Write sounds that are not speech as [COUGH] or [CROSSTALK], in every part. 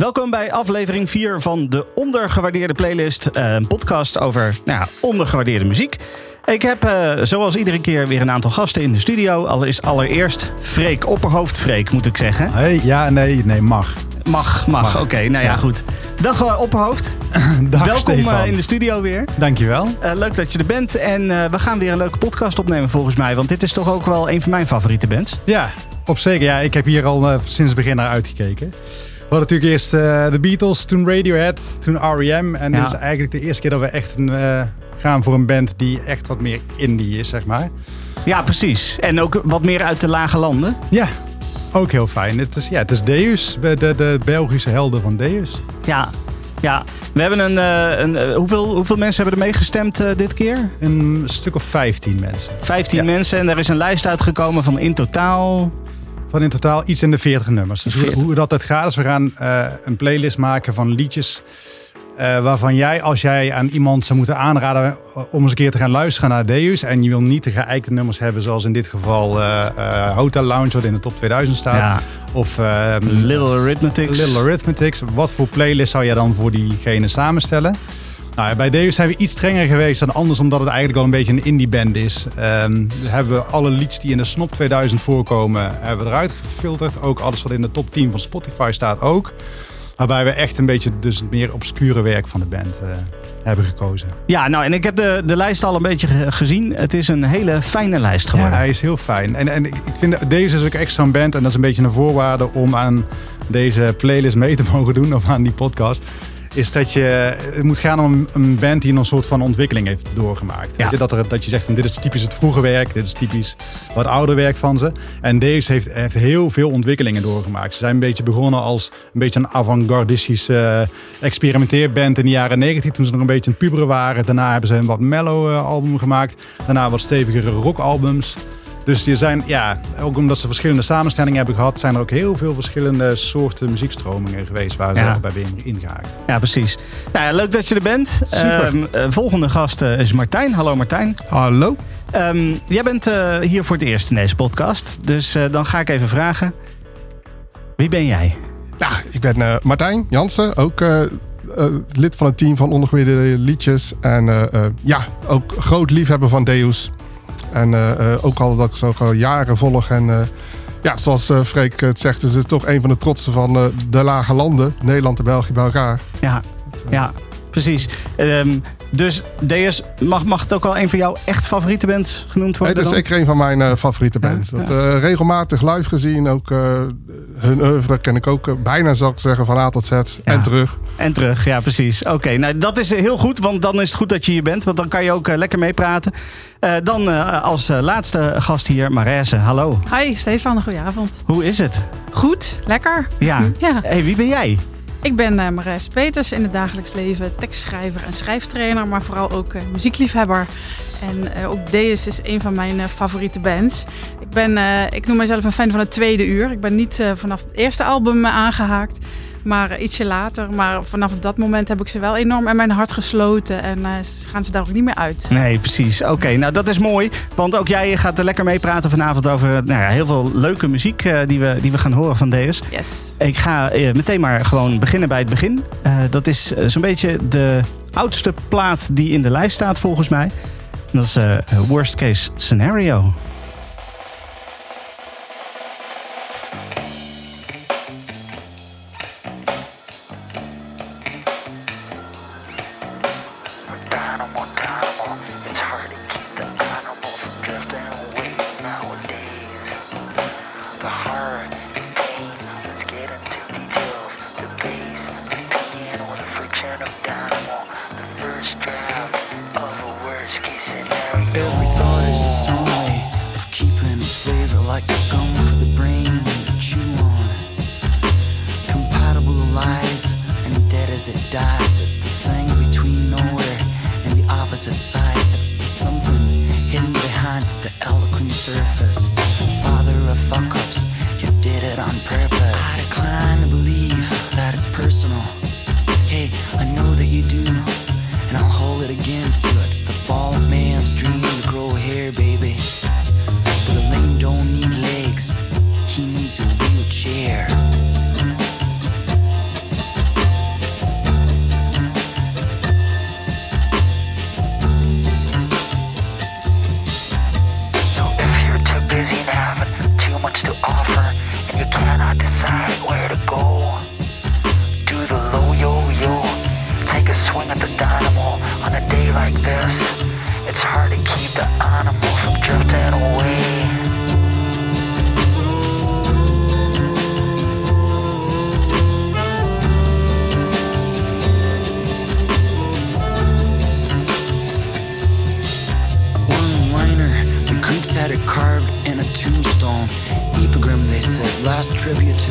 Welkom bij aflevering 4 van de ondergewaardeerde playlist. eh, Een podcast over nou ja, ondergewaardeerde muziek. Ik heb eh, zoals iedere keer weer een aantal gasten in de studio. Al is allereerst Freek, opperhoofd Freek moet ik zeggen. Hey, ja, nee, nee, mag. Mag, mag, oké. nou ja, Ja. goed. Dag eh, opperhoofd. [LAUGHS] Dag Welkom in de studio weer. Dankjewel. Eh, leuk dat je er bent. En we gaan weer een leuke podcast opnemen volgens mij. Want dit is toch ook wel een van mijn favoriete bands. Ja, op zeker. Ja, ik heb hier al sinds het begin naar uitgekeken. We hadden natuurlijk eerst eh, de Beatles, toen Radiohead, toen R.E.M. En Ja. dit is eigenlijk de eerste keer dat we echt een, eh, gaan voor een band die echt wat meer indie is, zeg maar. Ja, precies. En ook wat meer uit de lage landen. Ja, ook heel fijn. Het is, ja, het is Deus, de, de, Belgische helden van Deus. Ja, ja. We hebben een. eh, een hoeveel, hoeveel mensen hebben er meegestemd dit keer? Een stuk of 15 mensen. 15 Ja. mensen en er is een lijst uitgekomen van in totaal. Van in totaal iets in de 40 nummers. Dus hoe, 40. hoe dat het gaat is, we gaan eh, een playlist maken van liedjes. eh, waarvan jij, als jij aan iemand zou moeten aanraden eh, om eens een keer te gaan luisteren naar Deus. En je wil niet de geëikte nummers hebben, zoals in dit geval Hotel Lounge, wat in de top 2000 staat. Ja. Of eh, Little Arithmetics. Little Arithmetics. Wat voor playlist zou jij dan voor diegene samenstellen? Nou, ja, bij Deus zijn we iets strenger geweest dan anders, omdat het eigenlijk al een beetje een indie band is. Ehm, we hebben alle lieds die in de Snop 2000 voorkomen, hebben we eruit gefilterd. Ook alles wat in de top 10 van Spotify staat ook. Waarbij we echt een beetje dus het meer obscure werk van de band eh, hebben gekozen. Ja, nou en ik heb de, de lijst al een beetje ge- gezien. Het is een hele fijne lijst Ja, geworden. hij is heel fijn. En, en ik ik vind deze is ook echt zo'n band. En dat is een beetje een voorwaarde om aan deze playlist mee te [LAUGHS] mogen doen. Of aan die podcast. Is dat je, het moet gaan om een band die een soort van ontwikkeling heeft doorgemaakt. Ja. Je, dat, er, dat je zegt van dit is typisch het vroege werk. Dit is typisch wat ouder werk van ze. En deze heeft, heeft heel veel ontwikkelingen doorgemaakt. Ze zijn een beetje begonnen als een beetje een avant-gardistische eh, experimenteerband in de jaren 90. Toen ze nog een beetje een puberen waren. Daarna hebben ze een wat mellow eh, album gemaakt. Daarna wat stevigere rockalbums. Dus die zijn, ja, ook omdat ze verschillende samenstellingen hebben gehad, zijn er ook heel veel verschillende soorten muziekstromingen geweest waar ze Ja. bij ben ingehaakt. Ja, precies. Nou ja, leuk dat je er bent. Super. Ehm, eh, volgende gast eh, is Martijn. Hallo Martijn. Hallo. Ehm, jij bent eh, hier voor het eerst in deze podcast. Dus eh, dan ga ik even vragen. Wie ben jij? Ja, ik ben eh, Martijn Jansen, ook eh, eh, lid van het team van Ondergewaardeerde Liedjes. En eh, eh, ja, ook groot liefhebber van Deus. En eh, eh, ook al dat ik ze ook al jaren volg. En eh, ja, zoals Freek het zegt, is het toch een van de trotsen van de lage landen. Nederland en België bij elkaar. Ja, ja precies. Ehm, dus DS, mag, mag het ook wel een van jouw echt favoriete bands genoemd worden? Het is dan? zeker een van mijn eh, favoriete bands. Ja, Dat, eh, regelmatig live gezien. Ook eh, hun oeuvre ken ik ook bijna, zou ik zeggen, van A tot Z. En terug. En terug, ja precies. Oké, nou dat is heel goed, want dan is het goed dat je hier bent. Want dan kan je ook lekker meepraten. Eh, dan eh, als laatste gast hier, Marese. Hallo, Hi Stefan, goedenavond. hoe is het? Goed, lekker. Ja. [LAUGHS] Ja, hey, wie ben jij? Ik ben eh Marijs Peters in het dagelijks leven tekstschrijver en schrijftrainer, maar vooral ook eh, muziekliefhebber. En eh, ook Deus is een van mijn favoriete bands. Ik, ben, ik noem mezelf een fan van het tweede uur. Ik ben niet vanaf het eerste album eh, aangehaakt, maar eh, ietsje later. Maar vanaf dat moment heb ik ze wel enorm in mijn hart gesloten en eh, gaan ze daar ook niet meer uit. Nee, precies. Oké, nou dat is mooi. Want ook jij gaat er lekker mee praten vanavond over nou ja, heel veel leuke muziek eh, die, we, die we gaan horen van DS. Yes. Ik ga eh, meteen maar gewoon beginnen bij het begin. Eh, dat is eh, zo'n beetje de oudste plaat die in de lijst staat volgens mij. En dat is eh, Worst Case Scenario.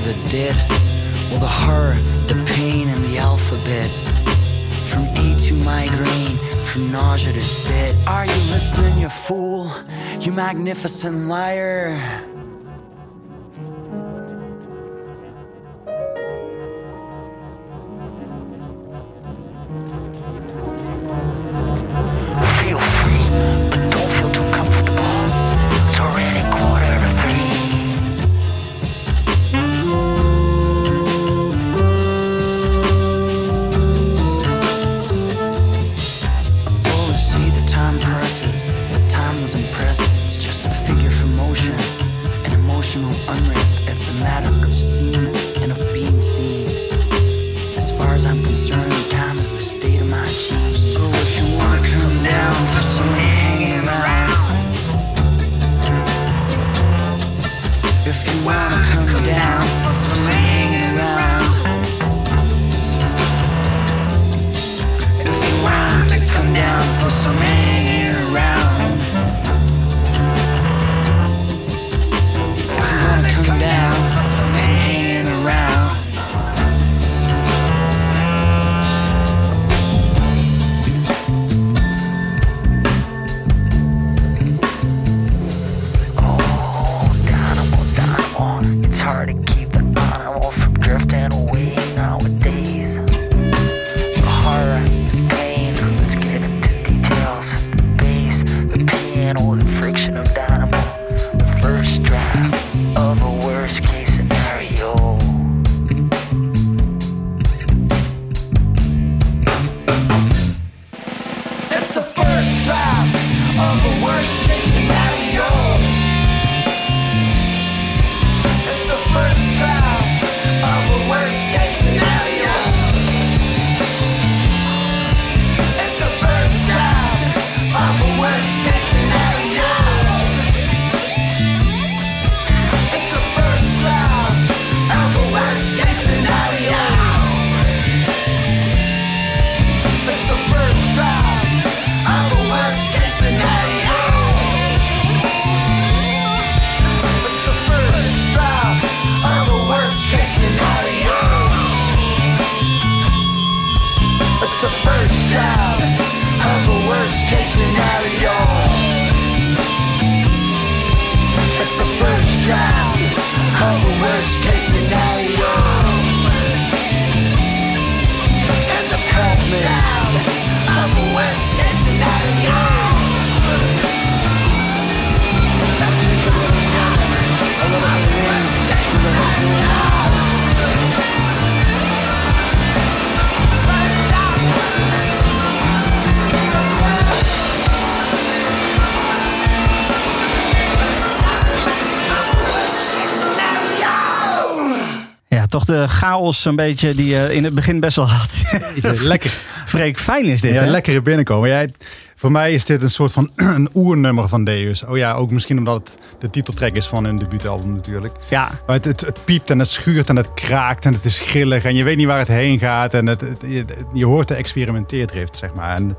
The dead. Well, the horror, the pain, and the alphabet. From A to migraine, from nausea to sit. Are you listening, you fool? You magnificent liar. Draft of a worst case scenario. It's the first draft of a worst case scenario. Toch de chaos een beetje die je in het begin best wel had. [LAUGHS] Lekker. Freek, fijn is dit, Ja, hè? lekkere binnenkomen. Het- voor mij is dit een soort van [CLEARS THROAT] een oernummer van Deus. Oh ja, ook misschien omdat het de titeltrack is van hun debuutalbum natuurlijk. Ja, Maar het, het, het piept en het schuurt en het kraakt en het is grillig en je weet niet waar het heen gaat. En het, het- je, je hoort de experimenteerdrift, zeg maar. En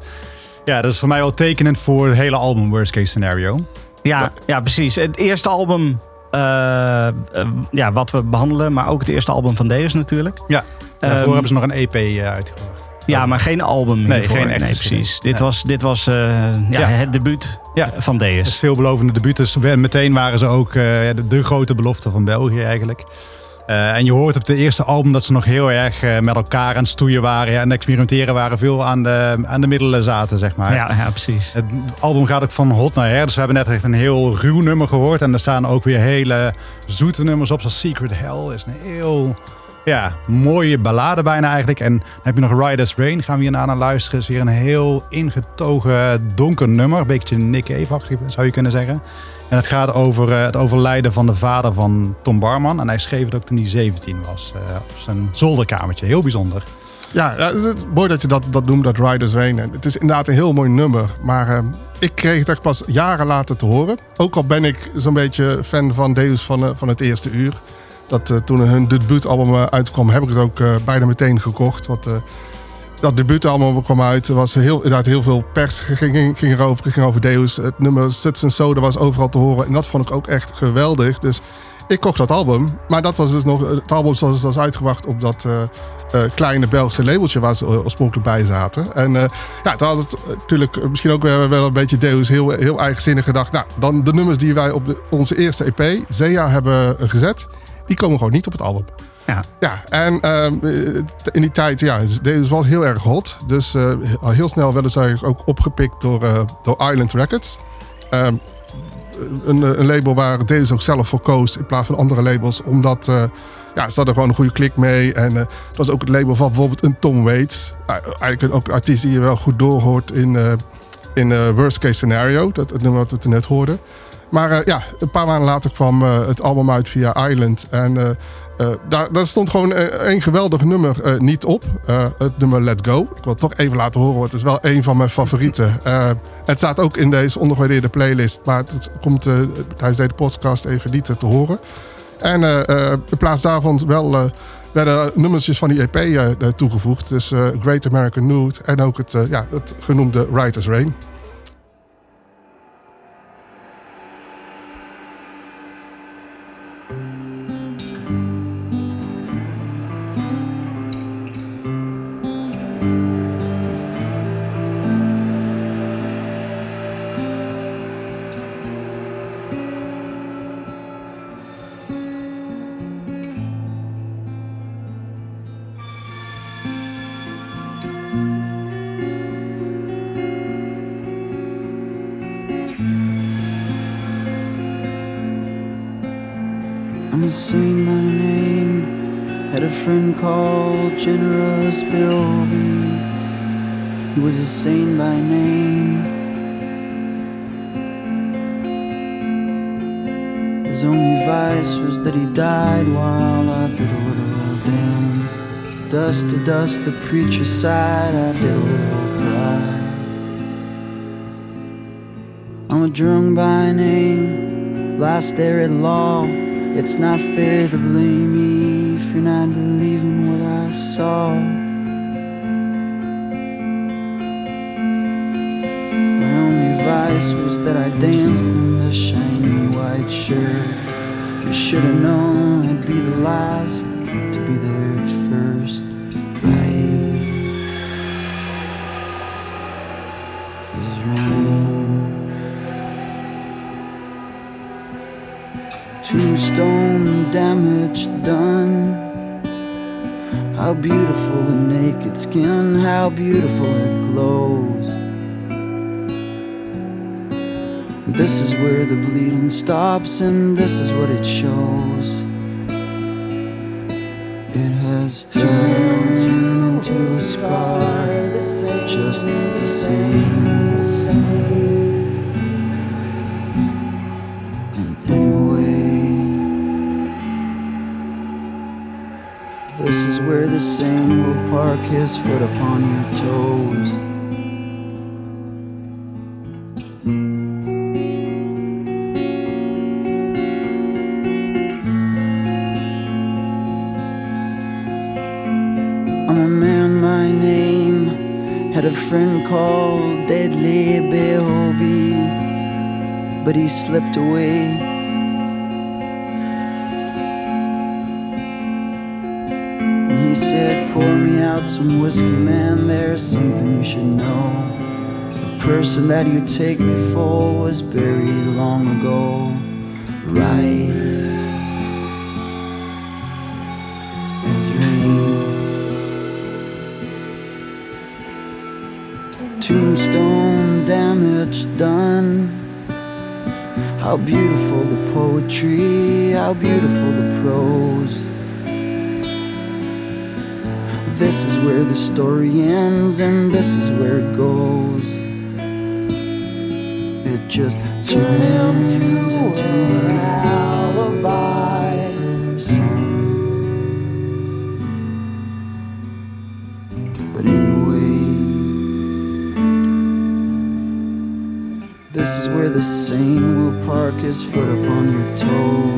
ja, dat is voor mij wel tekenend voor het hele album Worst Case Scenario. ja, ja, precies. Het eerste album eh, eh, ja, wat we behandelen, maar ook het eerste album van Deus natuurlijk. Ja, daarvoor Ehm, hebben ze nog een EP eh, uitgebracht. Ja, maar geen album Nee, hiervoor. geen Nee, CD. precies. Dit was, dit was eh, ja, Ja. het debuut Ja. van Het Deus. veelbelovende debuut. Dus meteen waren ze ook eh, de, de grote belofte van België eigenlijk. Eh, en je hoort op de eerste album dat ze nog heel erg eh, met elkaar aan het stoeien waren. Ja, en experimenteren waren. Veel aan de, aan de middelen zaten, zeg maar. Ja, ja, precies. Het album gaat ook van hot naar her. Dus we hebben net echt een heel ruw nummer gehoord. En er staan ook weer hele zoete nummers op. Zoals Secret Hell is een heel ja, mooie ballade bijna eigenlijk. En dan heb je nog Riders Rain. Gaan we hierna naar luisteren. is weer een heel ingetogen donker nummer. Een beetje Nick Cave-achtig zou je kunnen zeggen. En het gaat over eh, het overlijden van de vader van Tom Barman. En hij schreef het ook toen hij 17 was. eh, op zijn zolderkamertje. Heel bijzonder. Ja, het mooi dat je dat, dat noemt, dat Riders Rain. Het is inderdaad een heel mooi nummer. Maar eh, ik kreeg het echt pas jaren later te horen. Ook al ben ik zo'n beetje fan van Deus van, van het eerste uur. Dat, toen hun debuutalbum uitkwam, heb ik het ook bijna meteen gekocht. Want dat debuutalbum kwam uit. Er was heel, inderdaad heel veel pers ging, ging, erover. Ging over Deus. Het nummer Suts and Soda was overal te horen. En dat vond ik ook echt geweldig. Dus ik kocht dat album. Maar dat was dus nog het album zoals het was uitgebracht op dat eh, eh, kleine Belgische labeltje waar ze oorspronkelijk bij zaten. En eh, ja, toen had het natuurlijk misschien ook wel, wel een beetje Deus heel, heel eigenzinnig gedacht. Nou, dan de nummers die wij op de, onze eerste EP, Zea, hebben gezet, die komen gewoon niet op het album. Ja. Ja, en ehm, eh, in die tijd, ja, Deus was heel erg hot. Dus eh, heel snel werden eigenlijk ook opgepikt door, eh, door Island Records. Ehm, een, een label waar Deus ook zelf voor koos in plaats van andere labels. Omdat ja, ze hadden gewoon een goede klik mee. En het was ook het label van bijvoorbeeld een Tom Waits. Uh, eigenlijk ook een artiest die je wel goed doorhoort in, in Worst Case Scenario. Dat het nummer wat we net hoorden. Maar ja, een paar maanden later kwam het album uit via Island. En eh, daar, stond gewoon eh, een geweldig nummer eh, niet op. Het nummer Let Go. Ik wil het toch even laten horen, want het is wel een van mijn favorieten. Het staat ook in deze ondergewaardeerde playlist. Maar het komt tijdens deze podcast even niet te horen. En in plaats daarvan wel, werden nummertjes van die EP toegevoegd. Dus Great American Nude en ook het, ja, het genoemde Writer's Rain. Dust the preacher sighed. I did a little cry. I'm a drunk by name, last there at law. It's not fair to blame me if you're not believing what I saw. My only vice was that I danced in the shiny white shirt. You should have known I'd be the last to be there first. Beautiful the naked skin, how beautiful it glows. This is where the bleeding stops, and this is what it shows. It has turned into a scar, just the same. Same will park his foot upon your toes. I'm a man, my name. Had a friend called Deadly Bilby, but he slipped away. Person that you take me for was buried long ago. Right as rain. Tombstone damage done. How beautiful the poetry, how beautiful the prose. This is where the story ends, and this is where it goes just turn him to an alibi. But anyway, this is where the saint will park his foot upon your toe.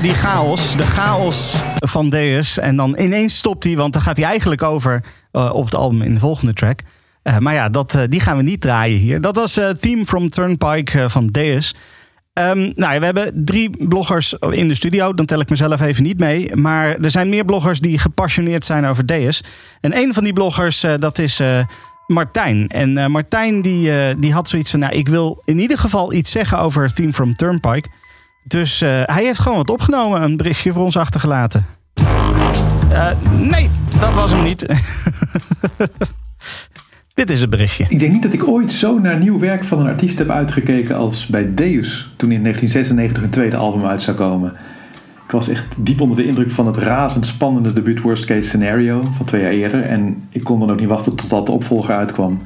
Die chaos. De chaos van Deus. En dan ineens stopt hij, want dan gaat hij eigenlijk over eh, op het album in de volgende track. Eh, maar ja, dat, eh, die gaan we niet draaien hier. Dat was Theme from Turnpike van Deus. Ehm, nou, we hebben drie bloggers in de studio. Dan tel ik mezelf even niet mee. Maar er zijn meer bloggers die gepassioneerd zijn over Deus. En een van die bloggers, dat is Martijn. En Martijn die, die had zoiets van... Nou, ik wil in ieder geval iets zeggen over Theme from Turnpike. Dus eh, hij heeft gewoon wat opgenomen. Een berichtje voor ons achtergelaten. Eh, nee, dat was hem niet. [LAUGHS] Dit is het berichtje. Ik denk niet dat ik ooit zo naar nieuw werk van een artiest heb uitgekeken als bij Deus toen in 1996 een tweede album uit zou komen. Ik was echt diep onder de indruk van het razendspannende debuut Worst Case Scenario van twee jaar eerder en ik kon dan ook niet wachten totdat de opvolger uitkwam.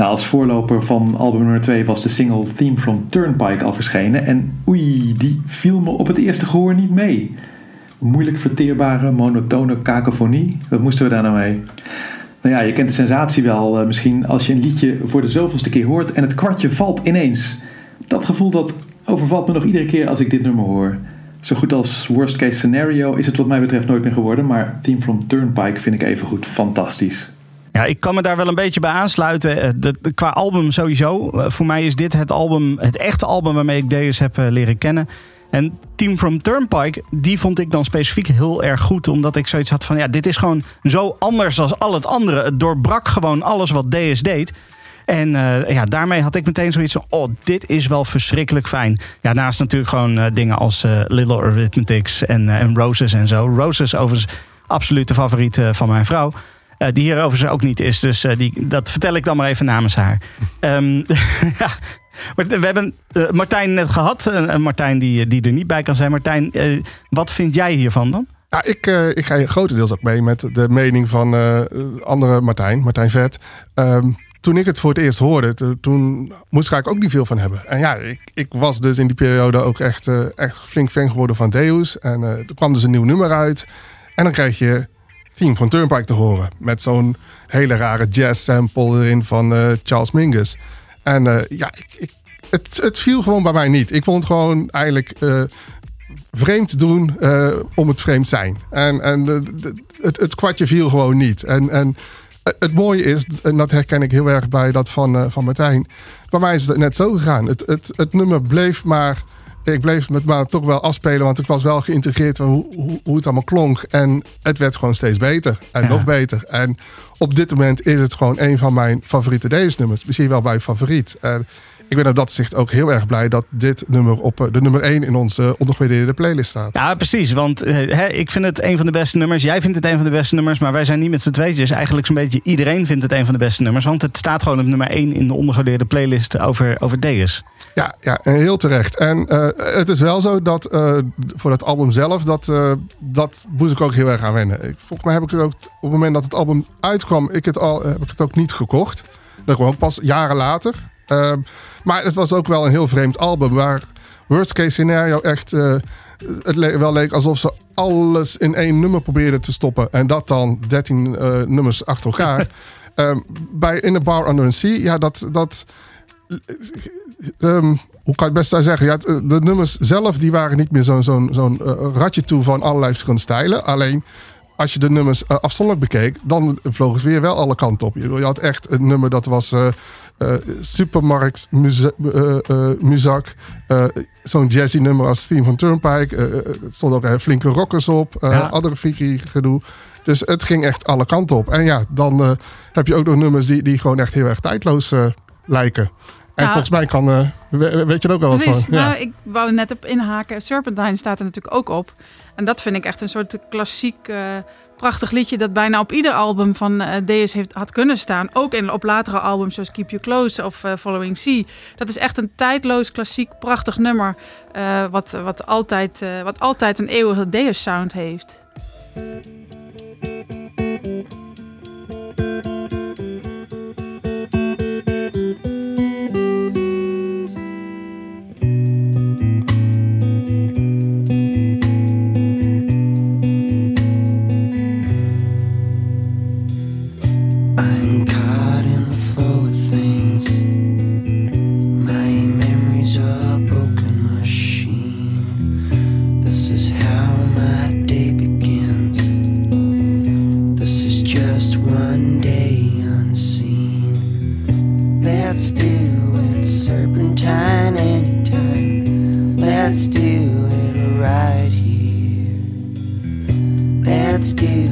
Nou, als voorloper van album nummer 2 was de single Theme from Turnpike al verschenen en oei, die viel me op het eerste gehoor niet mee. Moeilijk verteerbare, monotone kakofonie, wat moesten we daar nou mee? Nou ja, je kent de sensatie wel eh, misschien als je een liedje voor de zoveelste keer hoort en het kwartje valt ineens. Dat gevoel dat overvalt me nog iedere keer als ik dit nummer hoor. Zo goed als Worst Case Scenario is het wat mij betreft nooit meer geworden, maar Theme from Turnpike vind ik evengoed fantastisch. Ja, ik kan me daar wel een beetje bij aansluiten. Eh, qua album sowieso. Eh, Voor mij is dit het album, het echte album waarmee ik Deus heb eh, leren kennen. En Team from Turnpike, die vond ik dan specifiek heel erg goed. Omdat ik zoiets had van, ja, dit is gewoon zo anders dan al het andere. Het doorbrak gewoon alles wat Deus deed. En ja, daarmee had ik meteen zoiets van, oh, dit is wel verschrikkelijk fijn. Ja, naast natuurlijk gewoon dingen als Little Arithmetics en, en Roses en zo. Roses overigens absolute favoriet van mijn vrouw. Eh, die hier overigens ook niet is. Dus eh, die, dat vertel ik dan maar even namens haar. Ehm, [LAUGHS] ja. We hebben eh, Martijn net gehad. Martijn die, die er niet bij kan zijn. Martijn, wat vind jij hiervan dan? Ja, ik, eh, ik ga grotendeels ook mee met de mening van andere Martijn, Martijn Vet. Ehm, toen ik het voor het eerst hoorde, to- toen moest ik ook niet veel van hebben. En ja, ik, ik was dus in die periode ook echt, echt flink fan geworden van Deus. En er kwam dus een nieuw nummer uit. En dan krijg je Van Turnpike te horen. Met zo'n hele rare jazz sample erin van eh, Charles Mingus. En eh, ja, ik, ik, het, het viel gewoon bij mij niet. Ik vond het gewoon eigenlijk eh, vreemd doen om het vreemd zijn. En, en het, het kwartje viel gewoon niet. En, en het mooie is, en dat herken ik heel erg bij dat van, van Martijn. Bij mij is het net zo gegaan. Het, het, het nummer bleef maar. Ik bleef met maar toch wel afspelen, want ik was wel geïntegreerd in hoe, hoe, hoe het allemaal klonk. En het werd gewoon steeds beter en Ja. nog beter. En op dit moment is het gewoon een van mijn favoriete Deus-nummers. Misschien wel mijn favoriet. En ik ben op dat zicht ook heel erg blij dat dit nummer op eh, de nummer 1 in onze ondergewaardeerde playlist staat. Ja, precies. Want eh, hè, ik vind het een van de beste nummers. Jij vindt het een van de beste nummers. Maar wij zijn niet met z'n tweetjes. Eigenlijk zo'n beetje iedereen vindt het een van de beste nummers. Want het staat gewoon op nummer 1 in de ondergewaardeerde playlist over, over Deus. Ja, ja, heel terecht. En eh, het is wel zo dat voor het album zelf, dat, dat moest ik ook heel erg aan wennen. Ik, volgens mij heb ik het ook op het moment dat het album uitkwam, ik het al, heb ik het ook niet gekocht. Dat kwam pas jaren later. Ehm, maar het was ook wel een heel vreemd album waar worst case scenario echt eh, het le- wel leek alsof ze alles in één nummer probeerden te stoppen. En dat dan 13 eh, nummers achter elkaar. [LAUGHS] Ehm, bij In a Bar Under the Sea, ja, dat, dat ehm, hoe kan je het best daar zeggen? Ja, eh, de nummers zelf die waren niet meer zo'n zo'n zo'n ratje toe van allerlei verschillende stijlen. Alleen als je de nummers eh, afzonderlijk bekeek, dan vlogen ze weer wel alle kanten op. Je, had echt een nummer dat was eh, eh, supermarkt, muza- eh, eh, muzak. eh, zo'n jazzy nummer als Theme van Turnpike. er stonden ook flinke rockers op. eh, Ja. Andere freaky gedoe. Dus het ging echt alle kanten op. En ja, dan eh, heb je ook nog nummers die, die gewoon echt heel erg tijdloos lijken. En volgens mij kan, eh, we- weet je er ook wel wat Precies. van. Ja. Nou, ik wou net op inhaken. Serpentine staat er natuurlijk ook op. En dat vind ik echt een soort klassiek, eh, prachtig liedje... dat bijna op ieder album van eh Deus heeft, had kunnen staan. Ook in, op latere albums zoals Keep You Close of eh, Following Sea. Dat is echt een tijdloos, klassiek, prachtig nummer... wat, wat, altijd, wat altijd een eeuwige Deus-sound heeft. Do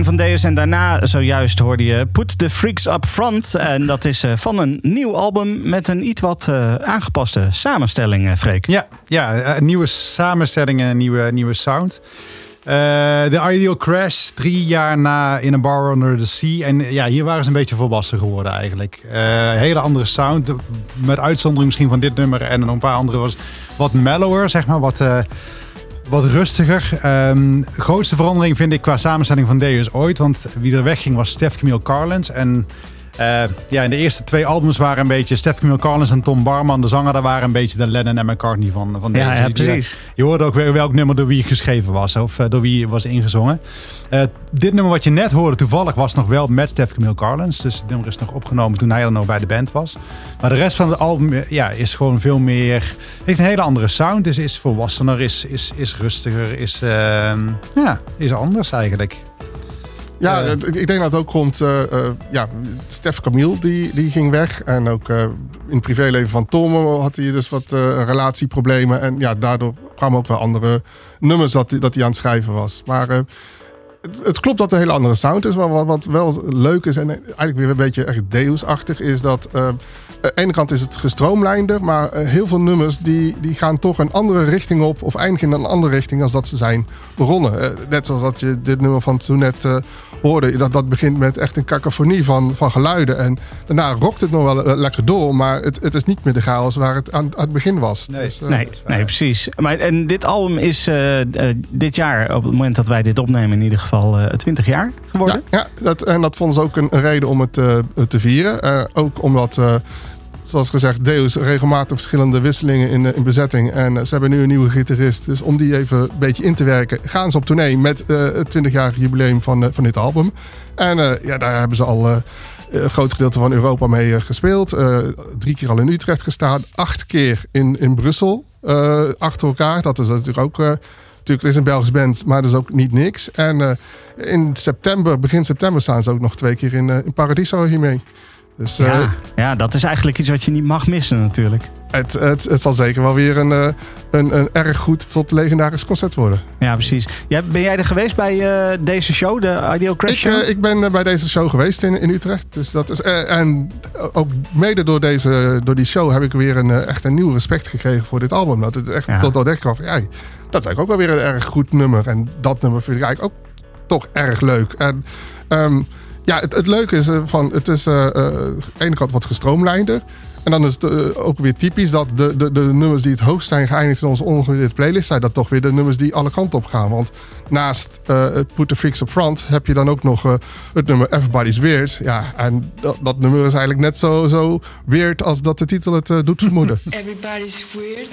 Van Deus. En daarna zojuist hoorde je Put the Freaks Up Front. En dat is eh, van een nieuw album met een iets wat eh, aangepaste samenstelling, eh, Freek. Ja, ja nieuwe samenstellingen, een nieuwe, nieuwe sound. De Ideal Crash, drie jaar na In a Bar Under the Sea. En ja, hier waren ze een beetje volwassen geworden eigenlijk. Eh, hele andere sound. Met uitzondering misschien van dit nummer en een paar andere was wat mellower, zeg maar. Wat, wat rustiger. Ehm, grootste verandering vind ik qua samenstelling van Deus ooit. Want wie er wegging was Stef Camille Carlins. En eh, ja, in de eerste twee albums waren een beetje Stef Camille Carlins en Tom Barman, de zanger, daar waren een beetje de Lennon en McCartney van, van. Ja, ja, precies. Je hoorde ook weer welk nummer door wie geschreven was of eh, door wie was ingezongen. Eh, dit nummer wat je net hoorde toevallig was nog wel met Stef Camille. Dus het nummer is nog opgenomen toen hij er nog bij de band was. Maar de rest van het album ja, is gewoon veel meer... Heeft een hele andere sound. Is, is volwassener, is, is, is rustiger, is, ehm, ja, is anders eigenlijk. Ja, Eh. ik denk dat het ook komt. eh, eh, ja, Stef Camille die, die ging weg. En ook in het privéleven van Tom had hij dus wat relatieproblemen. En ja, daardoor kwamen ook wel andere nummers dat, hij- dat hij aan het schrijven was. Maar het, het klopt dat het een hele andere sound is. Maar wat, wat wel leuk is en eigenlijk weer een beetje echt Deus-achtig is dat... eh, aan de ene kant is het gestroomlijnder, maar eh, heel veel nummers die, die gaan toch een andere richting op of eindigen in een andere richting als dat ze zijn begonnen. Eh, net zoals dat je dit nummer van toen net eh, hoorde, dat, dat begint met echt een cacophonie van, van geluiden. En daarna rokt het nog wel lekker door, maar het, het is niet meer de chaos waar het aan, aan het begin was. Nee. Dus, Nee, nee, precies. Maar, en dit album is dit jaar, op het moment dat wij dit opnemen, in ieder geval eh 20 jaar geworden. Ja, ja dat, en dat vonden ze ook een, een reden om het eh, te vieren. Eh, ook omdat, eh, zoals gezegd, Deus regelmatig verschillende wisselingen in, eh, in bezetting. En eh, ze hebben nu een nieuwe gitarist. Dus om die even een beetje in te werken, gaan ze op tournee met eh, het 20-jarig jubileum van, van dit album. En ja, daar hebben ze al een groot gedeelte van Europa mee gespeeld. Drie keer al in Utrecht gestaan. Acht keer in, in Brussel achter elkaar. Dat is natuurlijk ook... Natuurlijk, het is een Belgisch band, maar dat is ook niet niks. En in september, begin september staan ze ook nog twee keer in, in Paradiso hiermee. Dus eh, Ja, ja, dat is eigenlijk iets wat je niet mag missen natuurlijk. het, het, het zal zeker wel weer een, eh, een, een erg goed tot legendarisch concert worden. Ja, precies. Ja, ben jij er geweest bij eh, deze show, de Ideal Crash Ik, Show? ik ben bij deze show geweest in, in Utrecht. Dus dat is, en ook mede door, deze, door die show heb ik weer een, echt een nieuw respect gekregen voor dit album. Dat het echt Ja. tot dat ik kwam van, ja, dat is eigenlijk ook wel weer een erg goed nummer. En dat nummer vind ik eigenlijk ook toch erg leuk. En ehm, ja, het, het leuke is, eh, van, het is eh, eh, aan de ene kant wat gestroomlijnder. En dan is het eh, ook weer typisch dat de, de, de nummers die het hoogst zijn geëindigd in onze ongeveer playlist zijn dat toch weer de nummers die alle kanten op gaan. Want naast eh, Put the Freaks Up Front heb je dan ook nog eh, het nummer Everybody's Weird. Ja, en dat, dat nummer is eigenlijk net zo, zo weird als dat de titel het eh, doet vermoeden. [LAUGHS] Everybody's weird.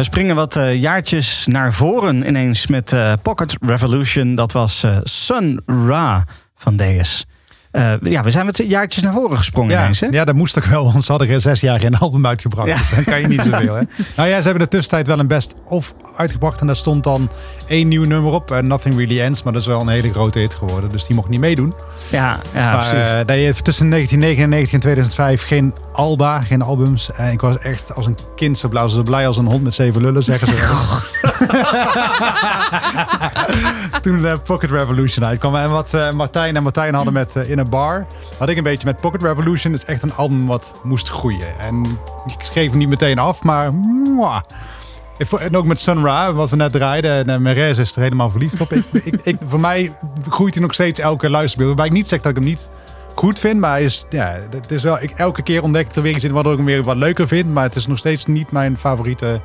We springen wat eh, jaartjes naar voren ineens met eh, Pocket Revolution. Dat was eh, Sun Ra van Deus. Ja, we zijn wat jaartjes naar voren gesprongen Ja, ineens. Hè? ja, dat moest ook wel, want ze hadden er zes jaar geen album uitgebracht. Ja. Dus dan kan je niet [LAUGHS] zoveel. Hè? Nou ja, ze hebben de tussentijd wel een best of uitgebracht. En daar stond dan één nieuw nummer op. eh, Nothing Really Ends. Maar dat is wel een hele grote hit geworden. Dus die mocht niet meedoen. Ja, ja maar precies. eh, dat je tussen 1999 en 2005 geen Alba, geen albums. En ik was echt als een kind zo blauw, zo blij als een hond met zeven lullen, zeggen ze. [LAUGHS] Toen eh, Pocket Revolution uitkwam. En wat eh, Martijn en Martijn hadden met eh, In a Bar, had ik een beetje met Pocket Revolution. Is echt een album wat moest groeien. En ik schreef hem niet meteen af, maar... mwah. En ook met Sun Ra, wat we net draaiden. En uh, Merez is er helemaal verliefd op. Ik, ik, voor mij groeit hij nog steeds elke luisterbeeld. Waarbij ik niet zeg dat ik hem niet goed vind. Maar is, ja, het is wel, ik, elke keer ontdek ik er weer iets in wat ik hem weer wat leuker vind. Maar het is nog steeds niet mijn favoriete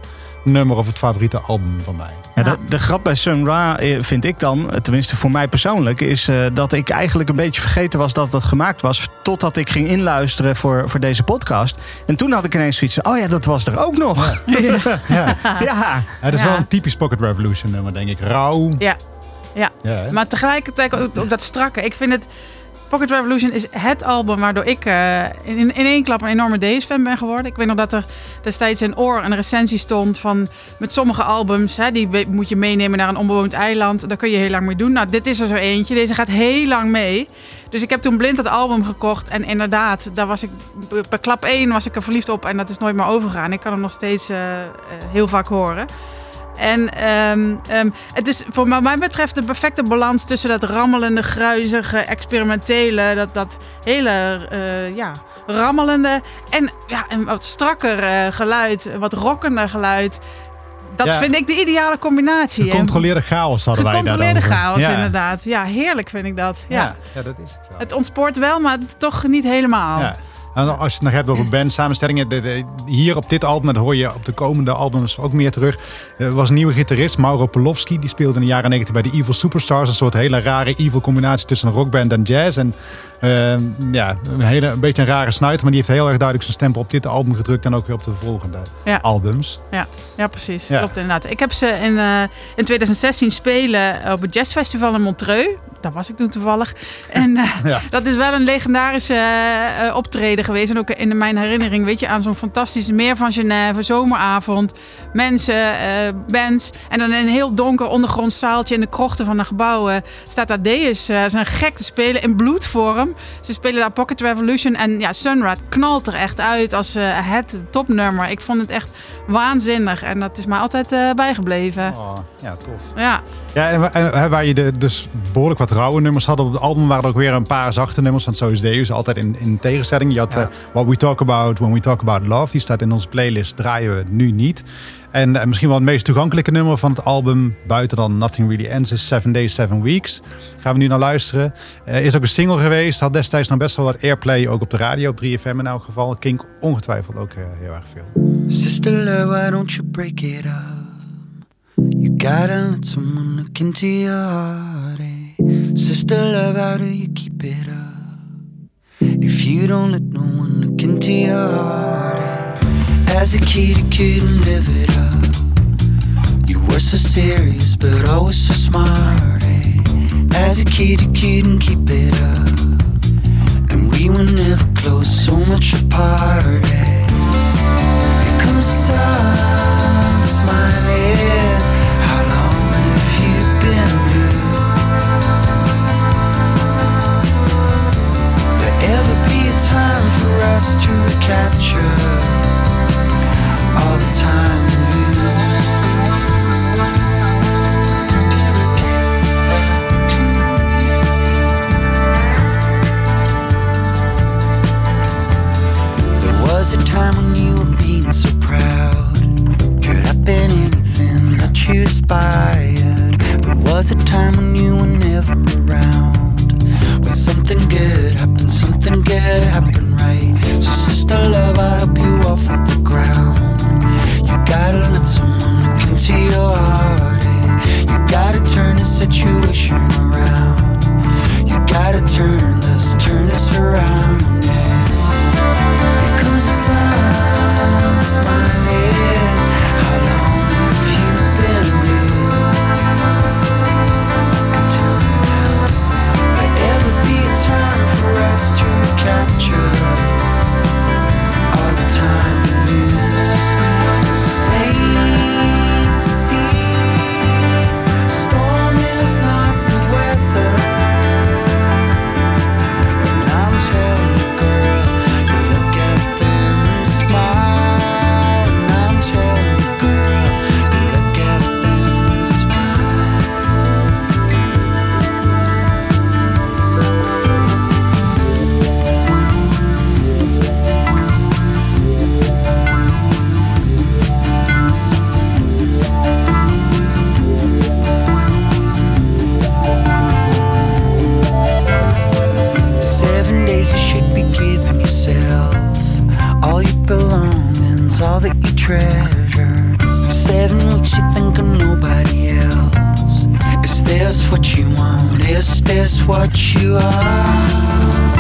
nummer of het favoriete album van mij. Ja, de, de grap bij Sun Ra eh, vind ik dan, eh, tenminste voor mij persoonlijk, is eh, dat ik eigenlijk een beetje vergeten was dat dat gemaakt was. Totdat ik ging inluisteren voor, voor deze podcast. En toen had ik ineens zoiets van, oh ja, dat was er ook nog. Ja. [LAUGHS] Ja. Ja, het is Ja. wel een typisch Pocket Revolution nummer, denk ik. Rauw. Ja, ja. Maar tegelijkertijd ook, ook dat strakke. Ik vind het... Pocket Revolution is het album waardoor ik eh, in, in één klap een enorme Days-fan ben geworden. Ik weet nog dat er destijds in Oor een recensie stond van... met sommige albums, hè, die moet je meenemen naar een onbewoond eiland. Daar kun je heel lang mee doen. Nou, dit is er zo eentje. Deze gaat heel lang mee. Dus ik heb toen blind dat album gekocht. En inderdaad, daar was ik, bij klap 1 was ik er verliefd op. En dat is nooit meer overgegaan. Ik kan hem nog steeds eh, eh, heel vaak horen. En ehm, het is voor mij betreft de perfecte balans tussen dat rammelende, gruizige, experimentele, dat, dat hele eh, ja, rammelende en ja, een wat strakker eh, geluid, wat rockender geluid. Dat Ja. vind ik de ideale combinatie. Gecontroleerde chaos hadden wij Gecontroleerde daarover. chaos, Ja. inderdaad. Ja, heerlijk vind ik dat. Ja. Ja. ja, dat is het wel. Het ontspoort wel, maar toch niet helemaal. En als je het nog hebt over bandsamenstellingen, de, hier op dit album, dat hoor je op de komende albums ook meer terug, Er was een nieuwe gitarist, Mauro Polowski. Die speelde in de jaren 90 bij de Evil Superstars. Een soort hele rare evil combinatie tussen een rockband en jazz. En eh, ja, een, hele, een beetje een rare snuiter, maar die heeft heel erg duidelijk zijn stempel op dit album gedrukt en ook weer op de volgende Ja. albums. Ja, ja precies. Ja. Klopt inderdaad. Ik heb ze in, eh, in 2016 spelen op het jazzfestival in Montreux. Daar was ik toen toevallig. [LAUGHS] En eh, Ja. dat is wel een legendarische eh, optreden geweest. En ook in mijn herinnering, weet je, aan zo'n fantastische meer van Genève, zomeravond. Mensen, bands. En dan in een heel donker ondergronds zaaltje in de krochten van de gebouwen staat daar Deus. Ze zijn gek te spelen in bloedvorm. Ze spelen daar Pocket Revolution. En ja, Sunrat knalt er echt uit als eh, het topnummer. Ik vond het echt waanzinnig. En dat is mij altijd eh, bijgebleven. Oh, ja, tof. Ja, Ja, en, en waar- waar je de, dus behoorlijk wat rauwe nummers had op het album, waren er ook weer een paar zachte nummers. Want zo is Deus altijd in, in tegenstelling. Je had eh, What We Talk About When We Talk About Love. Die staat in onze playlist, draaien we nu niet. En eh, misschien wel het meest toegankelijke nummer van het album, buiten dan Nothing Really Ends, is Seven Days, Seven Weeks. Gaan we nu naar luisteren. Eh, is ook een single geweest, had destijds nog best wel wat airplay, ook op de radio, op 3FM in elk geval. Kink ongetwijfeld ook eh, heel erg veel. Sister love, why don't you break it up? You gotta let someone look into your heart. Sister love, how do you keep it up? If you don't let no one look into your heart. eh? As a kid, you couldn't live it up. You were so serious, but always so smart. eh? As a kid, you couldn't keep it up. And we were never close, so much apart. eh? Here comes the sun, smiling. How long have you been blue? There ever be a time for us to recapture happened, something good happened, right? So, sister love, I help you off of the ground gotta let someone look into your heart. You gotta turn the situation around. You gotta turn this, turn this around. Here comes the sun smiling. How long have you been blue? Tell me now. There ever be a time for us to capture all the time? treasure. Seven weeks you think of nobody else. Is this what you want? Is this what you are?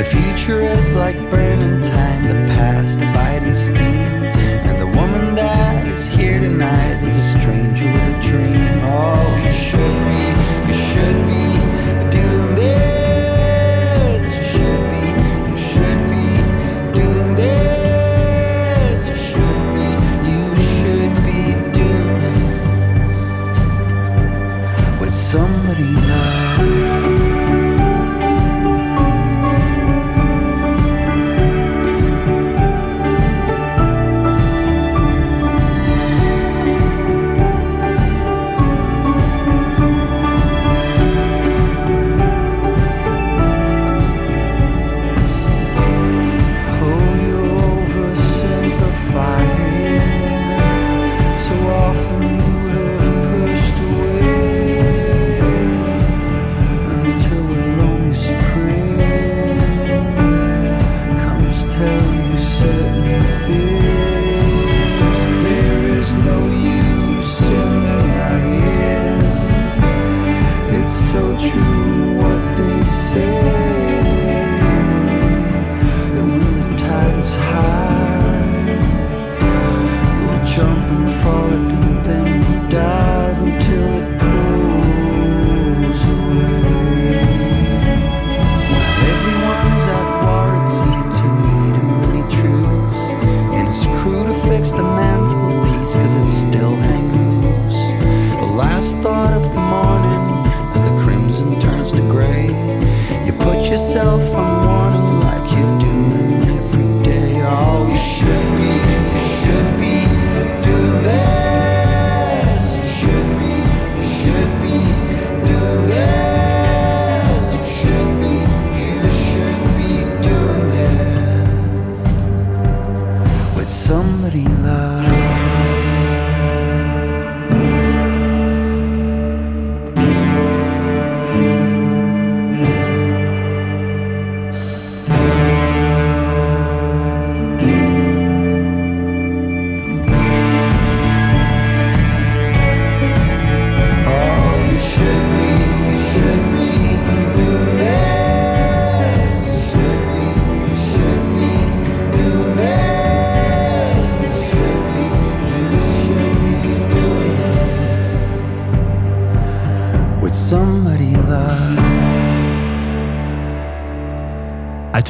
The future is like burning time, the past abiding steam. And the woman that is here tonight is a stranger with a dream. Oh, you should be, you should be doing this. somebody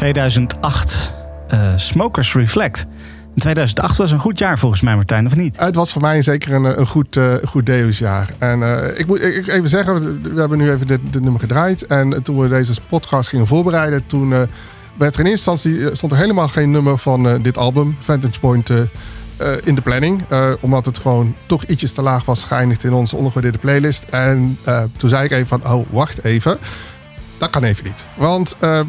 2008, eh, Smokers Reflect. En 2008 was een goed jaar volgens mij, Martijn, of niet? Het was voor mij zeker een, een goed, eh goed Deus-jaar. En eh, ik moet ik, even zeggen, we hebben nu even dit, nummer gedraaid. En toen we deze podcast gingen voorbereiden, toen eh, werd er in eerste instantie eh, stond er helemaal geen nummer van eh, dit album, Vantage Point, eh, eh, in de planning. Eh, omdat het gewoon toch ietsjes te laag was geëindigd in onze ondergewaardeerde playlist. En eh, toen zei ik even van, oh, wacht even. Dat kan even niet. Want eh,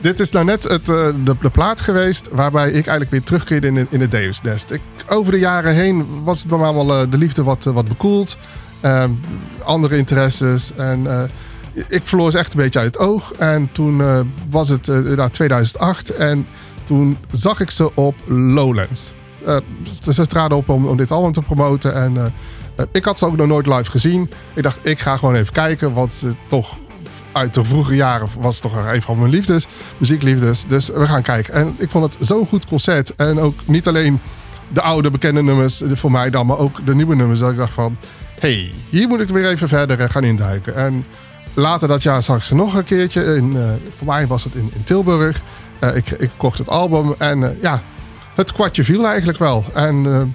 dit is nou net het, eh, de, plaat geweest waarbij ik eigenlijk weer terugkeerde in, in het Deus Nest. Over de jaren heen was het bij mij wel eh, de liefde wat, eh, wat bekoeld. Eh, andere interesses. En ik verloor ze echt een beetje uit het oog. En toen was het eh, inderdaad 2008. En toen zag ik ze op Lowlands. Ze ze traden op om, om dit album te promoten. En ik had ze ook nog nooit live gezien. Ik dacht, ik ga gewoon even kijken. Want eh, toch uit de vroege jaren was het toch een van mijn liefdes, muziekliefdes. Dus we gaan kijken. En ik vond het zo'n goed concert. En ook niet alleen de oude bekende nummers voor mij dan, maar ook de nieuwe nummers. Dat ik dacht van, hey, hier moet ik weer even verder gaan induiken. En later dat jaar zag ik ze nog een keertje. In, eh, voor mij was het in, in Tilburg. Eh, ik, ik kocht het album en eh, ja, het kwartje viel eigenlijk wel. En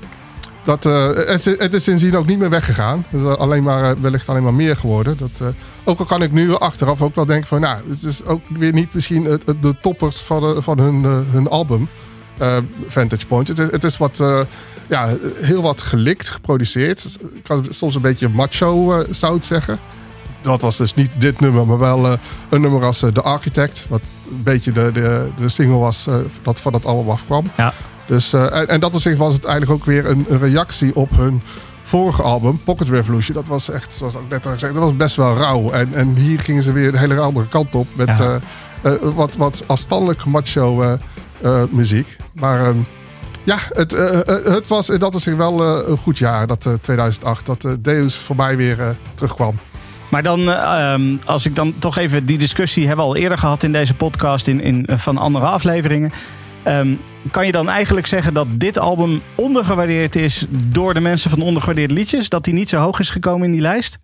dat, eh, het, het is sindsdien ook niet meer weggegaan. Het is alleen maar, eh, wellicht alleen maar meer geworden. Dat, eh, ook al kan ik nu achteraf ook wel denken van... Nou, het is ook weer niet misschien de toppers van, van hun, hun album. Vantage Point. Het is, het is wat, ja, heel wat gelikt, geproduceerd. Ik kan soms een beetje macho zou het zeggen. Dat was dus niet dit nummer, maar wel een nummer als The Architect. Wat een beetje de, de, de single was dat van dat album afkwam. Ja. Dus, eh, en, en dat op zich was het eigenlijk ook weer een, een reactie op hun vorige album, Pocket Revolution. Dat was echt, zoals ik net al gezegd, dat was best wel rauw. En, en hier gingen ze weer de hele andere kant op. Met Ja. eh, eh, wat, wat afstandelijk macho muziek. Maar ehm, ja, het, het was in dat was wel een goed jaar, dat eh, 2008. Dat Deus voor mij weer terugkwam. Maar dan, eh, ehm, als ik dan toch even die discussie hebben we al eerder gehad in deze podcast, in, in, van andere afleveringen. Ehm, kan je dan eigenlijk zeggen dat dit album ondergewaardeerd is door de mensen van ondergewaardeerde liedjes? Dat die niet zo hoog is gekomen in die lijst?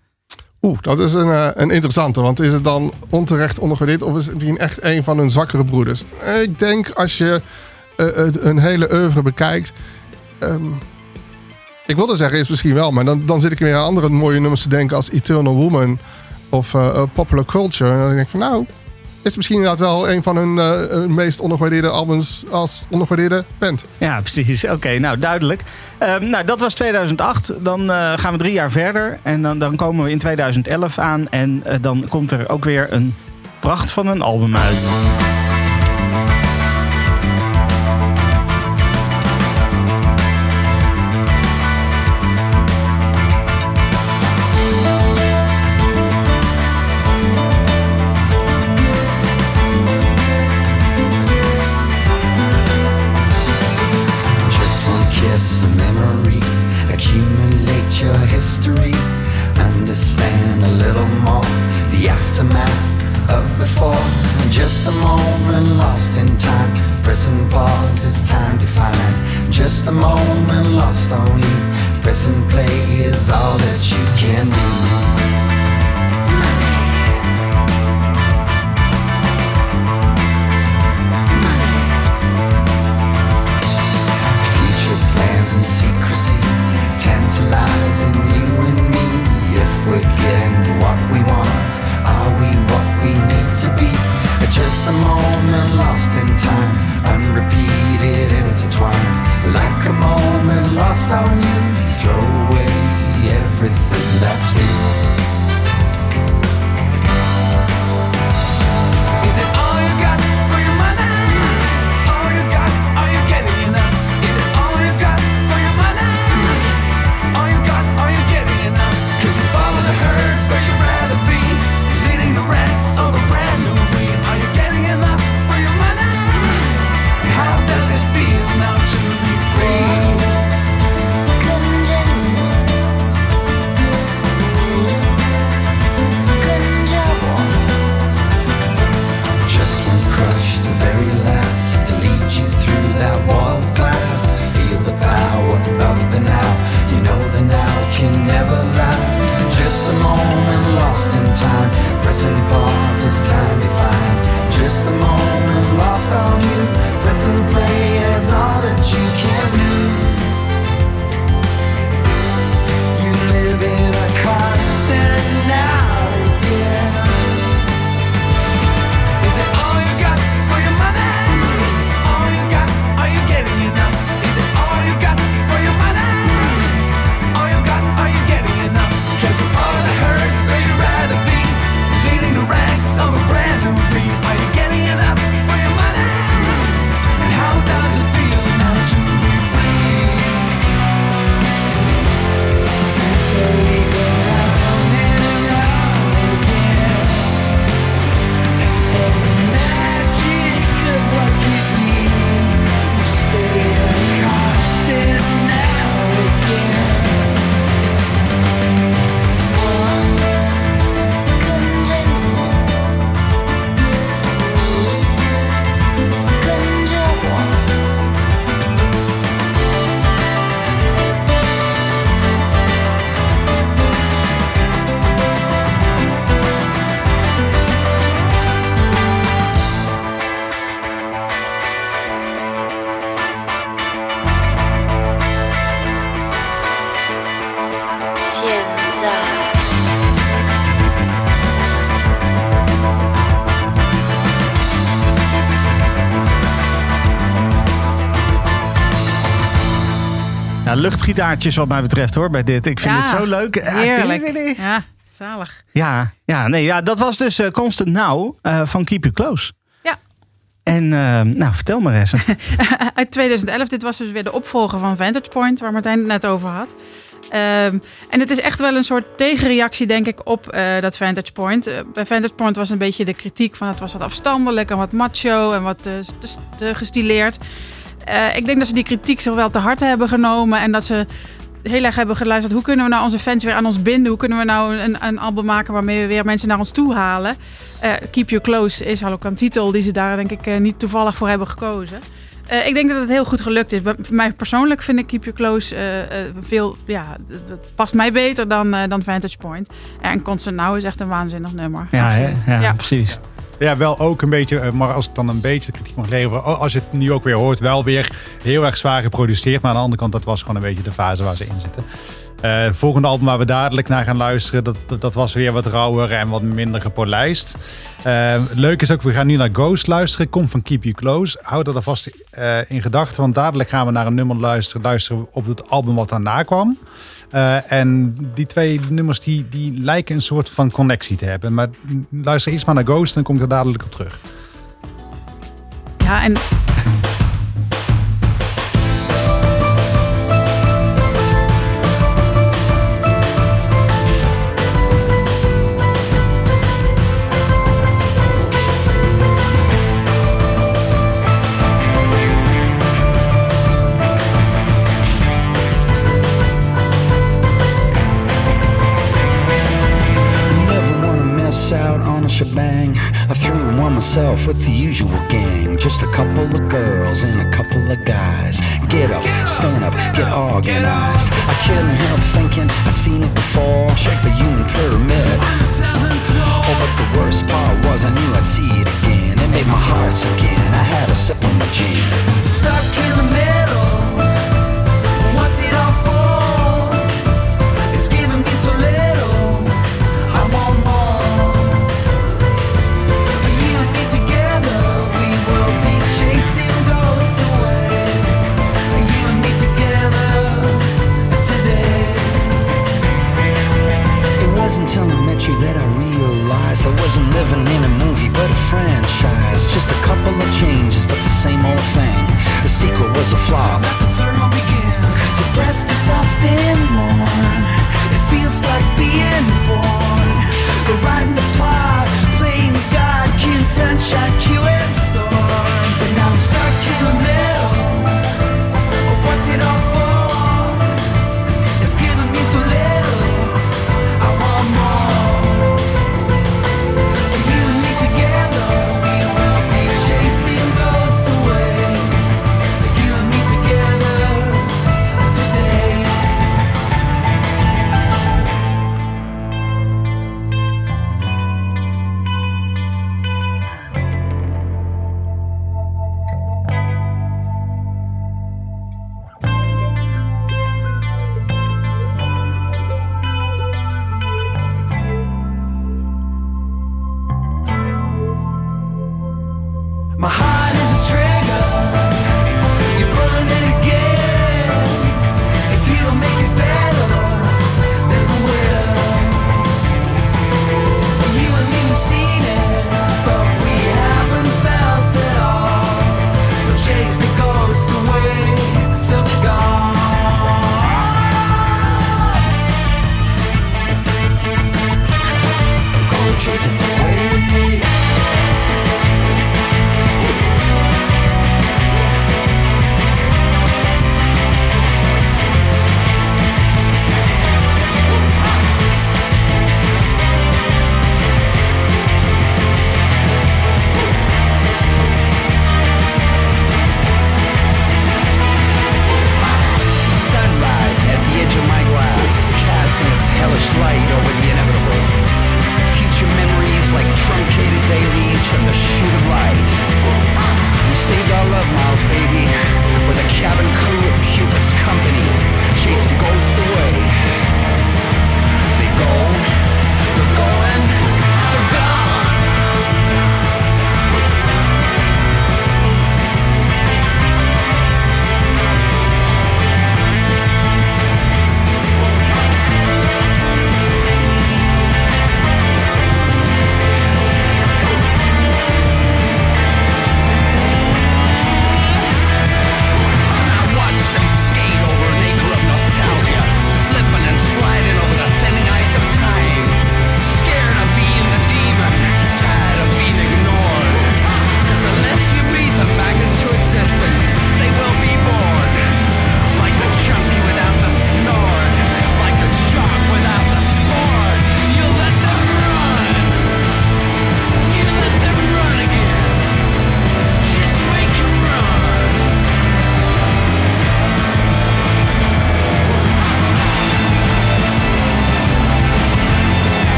Oeh, dat is een, eh, een interessante. Want is het dan onterecht ondergewaardeerd of is het misschien echt een van hun zwakkere broeders? Ik denk als je het- een hele oeuvre bekijkt. ehm, ik wilde zeggen, is misschien wel, maar dan, dan zit ik weer aan andere mooie nummers te denken als Eternal Woman of eh, Popular Culture. En dan denk ik van nou, is misschien inderdaad wel een van hun, eh, meest ondergewaardeerde albums als ondergewaardeerde band. Ja, precies. Oké, nou duidelijk. Ehm, nou, dat was 2008. Dan eh, gaan we drie jaar verder. En dan, dan komen we in 2011 aan. En eh, dan komt er ook weer een pracht van een album uit. Ja, luchtgitaartjes wat mij betreft hoor, bij dit. Ik vind Ja, het zo leuk. Heerlijk. Ja, zalig. Ja, ja, nee, ja, dat was dus eh, Constant Now eh, van Keep You Close. Ja. En eh, nou, vertel maar eens. [LAUGHS] Uit 2011. Dit was dus weer de opvolger van Vantage Point, waar Martijn het net over had. Ehm, en het is echt wel een soort tegenreactie, denk ik, op dat Vantage Point. Bij Vantage Point was een beetje de kritiek van het was wat afstandelijk en wat macho en wat te, te gestileerd. Eh, ik denk dat ze die kritiek zich wel te hard hebben genomen en dat ze heel erg hebben geluisterd. Hoe kunnen we nou onze fans weer aan ons binden? Hoe kunnen we nou een, een album maken waarmee we weer mensen naar ons toe halen? Eh, Keep You Close is al ook een titel die ze daar denk ik eh, niet toevallig voor hebben gekozen. Eh, ik denk dat het heel goed gelukt is. Bij voor mij persoonlijk vind ik Keep You Close eh, eh, veel, ja, dat past mij beter dan, eh, dan Vantage Point. En Constant Now is echt een waanzinnig nummer. Ja, ja, Ja. precies. Ja, wel ook een beetje, maar als ik dan een beetje kritiek mag leveren. Als je het nu ook weer hoort, wel weer heel erg zwaar geproduceerd. Maar aan de andere kant, dat was gewoon een beetje de fase waar ze in zitten. Eh, Het volgende album waar we dadelijk naar gaan luisteren, dat, dat, was weer wat rauwer en wat minder gepolijst. Eh, leuk is ook, we gaan nu naar Ghost luisteren. Komt van Keep You Close. Houd dat alvast eh, in gedachten, want dadelijk gaan we naar een nummer luisteren, luisteren op het album wat daarna kwam. En die twee nummers die, die lijken een soort van connectie te hebben. Maar luister eerst maar naar Ghost en dan kom ik er dadelijk op terug. Ja, en shebang. I threw one myself with the usual gang. Just a couple of girls and a couple of guys. Get up, stand up, get organized. I couldn't help thinking I seen it before. The human pyramid. Oh, but the worst part was I knew I'd see it again. It made my heart sink in. I had a sip of my gin. Stuck in the middle. You that I realized I wasn't living in a movie but a franchise. Just a couple of changes, but the same old thing. The sequel was a flop. Let the third one begin. Cause the breast is soft and warm. It feels like being born. Right and the plot, playing God, King Sunshine, Q and Storm. But now I'm stuck in the middle. What's it all for?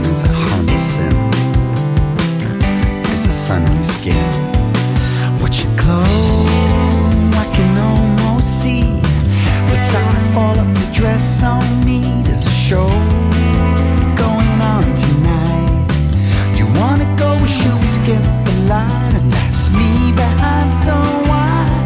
Heaven is a harmless sin. It's the sun on your skin. What you close, I can almost see. The sound fall of the dress on me. There's a show going on tonight. You wanna go, or should we skip the line? And that's me behind some wine.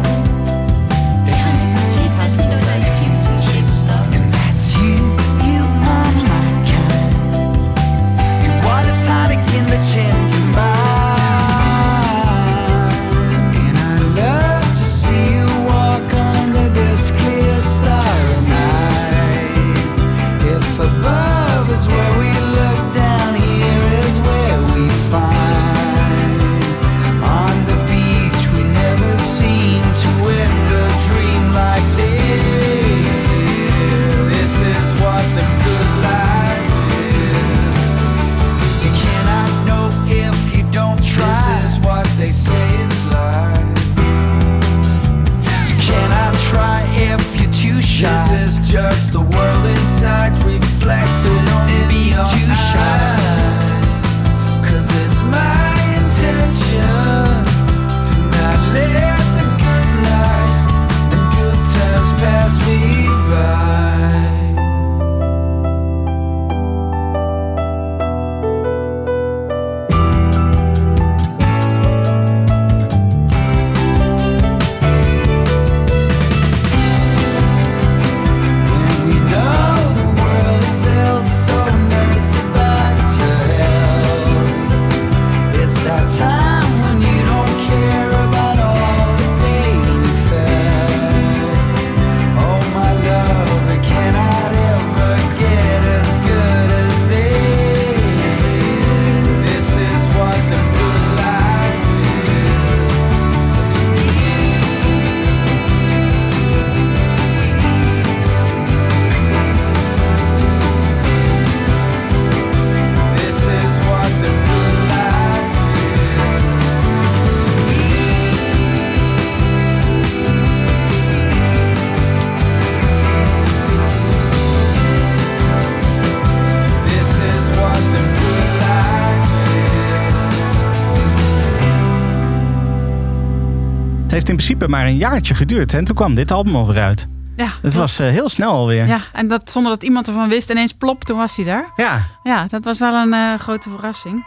Principe maar een jaartje geduurd. En toen kwam dit album alweer uit. Ja, Het was eh, heel snel alweer. Ja, en dat zonder dat iemand ervan wist. Ineens plop, toen was hij daar. Ja. Ja, dat was wel een eh, grote verrassing.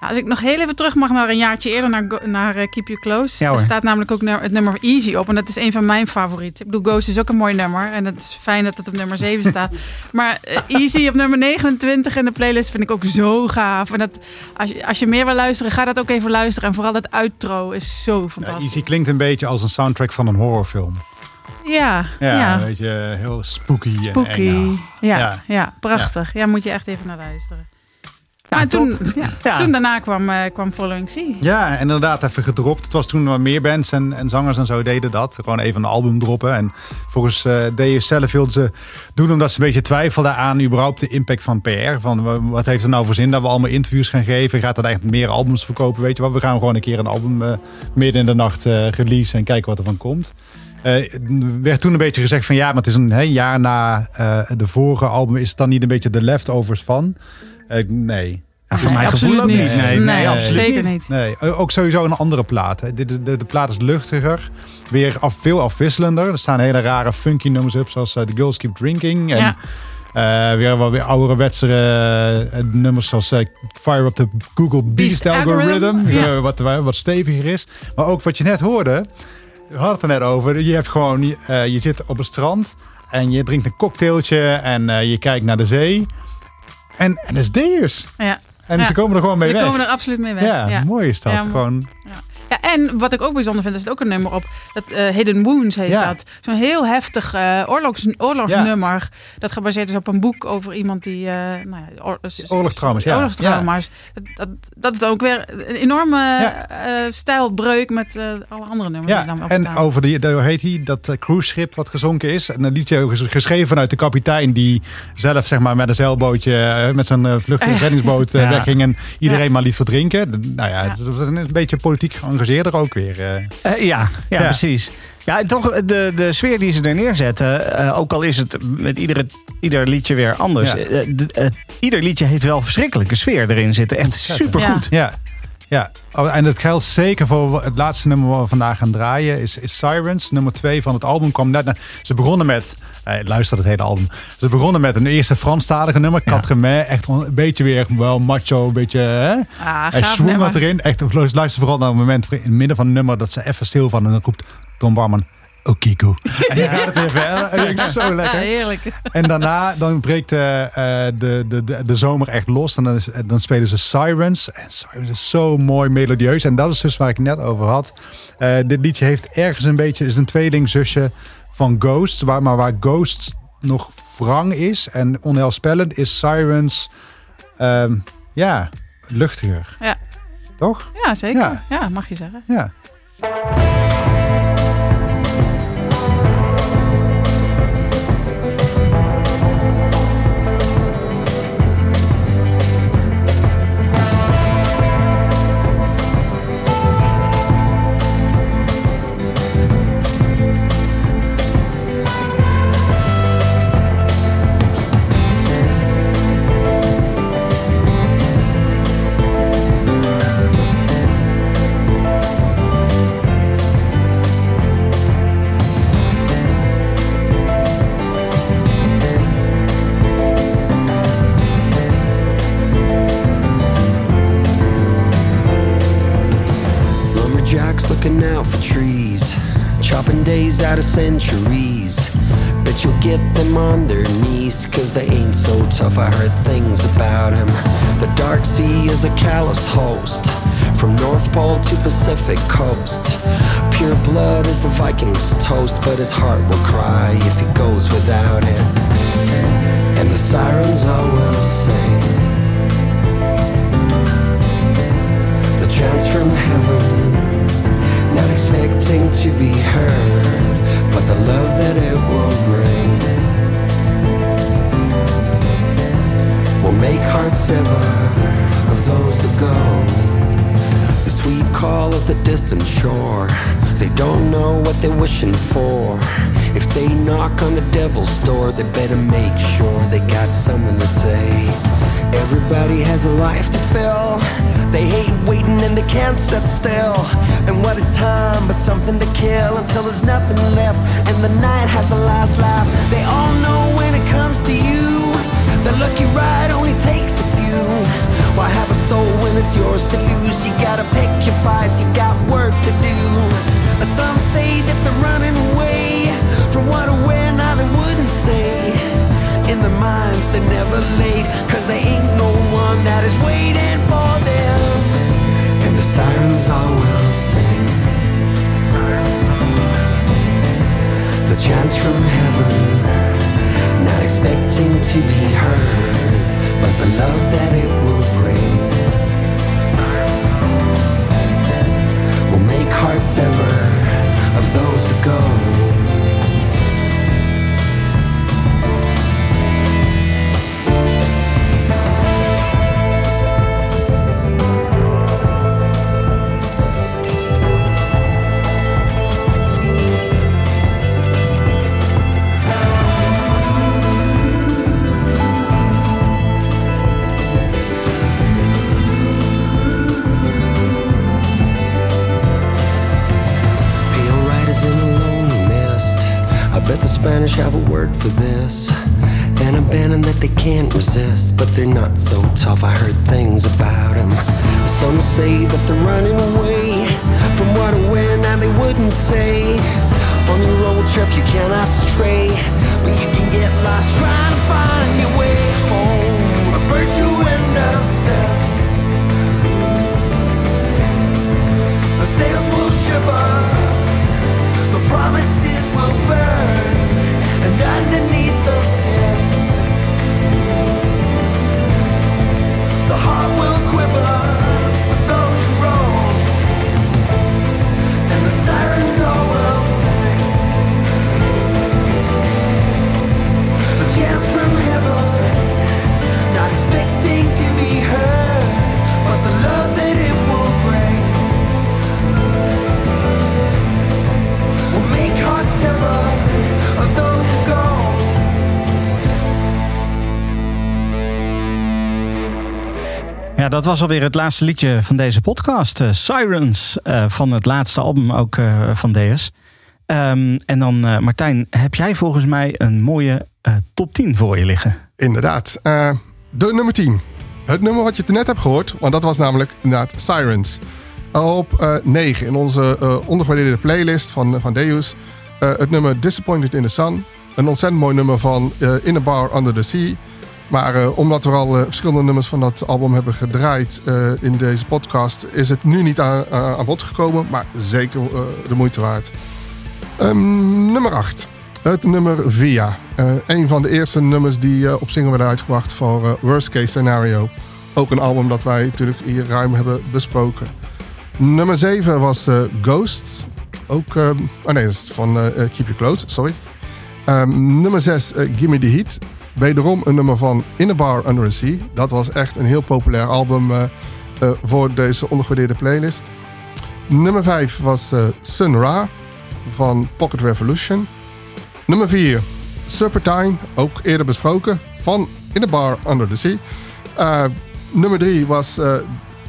Ja, als ik nog heel even terug mag naar een jaartje eerder, naar, naar eh, Keep You Close. Ja, staat namelijk ook het nummer Easy op. En dat is een van mijn favorieten. Ik bedoel, Ghost is ook een mooi nummer. En het is fijn dat het op nummer 7 [LAUGHS] staat. Maar eh, Easy op nummer 29 in de playlist vind ik ook zo gaaf. En dat, als, je, als je meer wil luisteren, ga dat ook even luisteren. En vooral dat outro is zo Ja, fantastisch. Easy klinkt een beetje als een soundtrack van een horrorfilm. Ja, Ja, ja. een beetje heel spooky. en Spooky. eng. Ja, Ja. ja. prachtig. Ja. moet je echt even naar luisteren. Ja, maar toen, ja, Ja. toen daarna kwam, eh, kwam Following Sea. Ja, en inderdaad even gedropt. Het was toen wat meer bands en, en zangers en zo deden dat. Gewoon even een album droppen. En volgens uh, Dave zelf wilden ze doen omdat ze een beetje twijfelden aan überhaupt de impact van PR. Van wa- wat heeft het nou voor zin dat we allemaal interviews gaan geven? Gaat dat eigenlijk meer albums verkopen? Weet je wat? We gaan gewoon een keer een album eh, midden in de nacht eh release en kijken wat er van komt. Eh, werd toen een beetje gezegd van ja, maar het is een jaar na de vorige album. Is het dan niet een beetje de leftovers van? Eh, nee. Ja, voor Nee, ook absoluut niet. niet. Nee, nee, Nee, absoluut zeker niet. niet. Nee, ook sowieso een andere plaat. De, de, de, de plaat is luchtiger. Weer af, veel afwisselender. Er staan hele rare funky nummers op, zoals eh, The Girls Keep Drinking. En Ja. eh, weer wat weer ouderwetsere eh, nummers zoals Fire Up the Google Beast, Beast Algorithm. Algorithm, ja. wat, wat steviger is. Maar ook wat je net hoorde. We hadden het er net over. Je, hebt gewoon, eh, je zit op het strand en je drinkt een cocktailtje en eh, je kijkt naar de zee. En, en dat is Deus. Ja. En Ja. ze komen er gewoon mee Die weg. komen er absoluut mee weg. Ja, mooi is dat. Gewoon. Ja, en wat ik ook bijzonder vind, is er ook een nummer op. Dat, eh, Hidden Wounds heet Ja. dat. Zo'n heel heftig eh, oorlogs, oorlogsnummer. Dat gebaseerd is op een boek over iemand die... eh nou ja, oor- Oorlogstrauma's, ja. Oorlogstrauma's. Dat, dat, dat is dan ook weer een enorme stijlbreuk met alle andere nummers die dan en over die, daar heet hij, dat cruiseschip wat gezonken is. En een liedje geschreven vanuit de kapitein die zelf zeg maar met een zeilbootje, met zo'n vlucht- [LAUGHS] reddingsboot wegging en iedereen maar liet verdrinken. Nou ja, het is een beetje politiek geëngageerder ook weer. eh. Eh, ja, ja, Ja. precies. Ja, en toch de, de sfeer die ze er neerzetten, eh, ook al is het met iedere, ieder liedje weer anders. Ja. eh, eh, ieder liedje heeft wel verschrikkelijke sfeer erin zitten. Echt supergoed. Ja. Ja, Oh, en dat geldt zeker voor het laatste nummer wat we vandaag gaan draaien. Is, is Sirens, nummer twee van het album. Kwam net na- ze begonnen met, eh, luister het hele album. Ze begonnen met een eerste Franstalige nummer. Quatre Echt een beetje weer wel macho, een beetje... Hè? Ah, wat erin. Echt, luister vooral naar het moment in het midden van het nummer dat ze even stil van en dan roept Tom Barman. Okiko. En dan gaat het weer verder. En ik zo Ja, lekker. heerlijk. En daarna dan breekt eh, eh, de, de, de, de zomer echt los. En dan, is, dan spelen ze Sirens. En Sirens is zo mooi melodieus. En dat is dus waar ik net over had. Eh, dit liedje heeft ergens een beetje... is een tweelingzusje van Ghost. Waar, maar waar Ghost nog wrang is en onheilspellend... is Sirens... ehm, ja, luchtiger. Ja. Toch? Ja, zeker. Ja. Ja. mag je zeggen. Ja. Centuries. Bet you'll get them on their knees, cause they ain't so tough. I heard things about him. The Dark Sea is a callous host, from North Pole to Pacific coast. Pure blood is the Viking's toast, but his heart will cry if he goes without it. And the sirens will sing. The chants from heaven, not expecting to be heard, but the love that it will bring will make hearts sever of those that go. The sweet call of the distant shore, they don't know what they're wishing for. If they knock on the devil's door, they better make sure they got something to say. Everybody has a life to fill. They hate waiting and they can't sit still. And what is time but something to kill until there's nothing left and the night has the last laugh? They all know when it comes to you, the lucky ride only takes a few. Why have a soul when it's yours to lose? You gotta pick your fights, you got work to do. Some say that they're running away from what or where now they wouldn't say. In their minds they're never late, cause they ain't no one that is waiting for them. The sirens all will sing. The chants from heaven, not expecting to be heard, but the love that it will bring will make hearts ever of those that go. Tough. I heard things about him. Some say that they're running was alweer het laatste liedje van deze podcast. eh, Sirens eh, van het laatste album ook eh, van DS. Ehm, en dan Martijn, heb jij volgens mij een mooie top 10 voor je liggen? Inderdaad. De nummer 10. Het nummer wat je net hebt gehoord, want dat was namelijk inderdaad Sirens. Op eh 9 in onze ondergewaardeerde playlist van, van Deus. het nummer Disappointed in the Sun. Een ontzettend mooi nummer van In a Bar Under the Sea. Maar eh, omdat we al eh, verschillende nummers van dat album hebben gedraaid eh, in deze podcast, is het nu niet aan, bod gekomen. Maar zeker de moeite waard. Ehm, nummer 8. Het nummer Via. Een van de eerste nummers die op single werden uitgebracht voor Worst Case Scenario. Ook een album dat wij natuurlijk hier ruim hebben besproken. Nummer 7 was Ghosts. Ook, ehm, oh nee, dat is van Keep Your Clothes, sorry. Ehm, nummer 6, Gimme the Heat. Wederom een nummer van In a Bar Under a Sea. Dat was echt een heel populair album eh, eh, voor deze ondergewaardeerde playlist. Nummer 5 was eh, Sun Ra van Pocket Revolution. Nummer 4, Serpentine, ook eerder besproken, van In a Bar Under the Sea. Nummer 3 was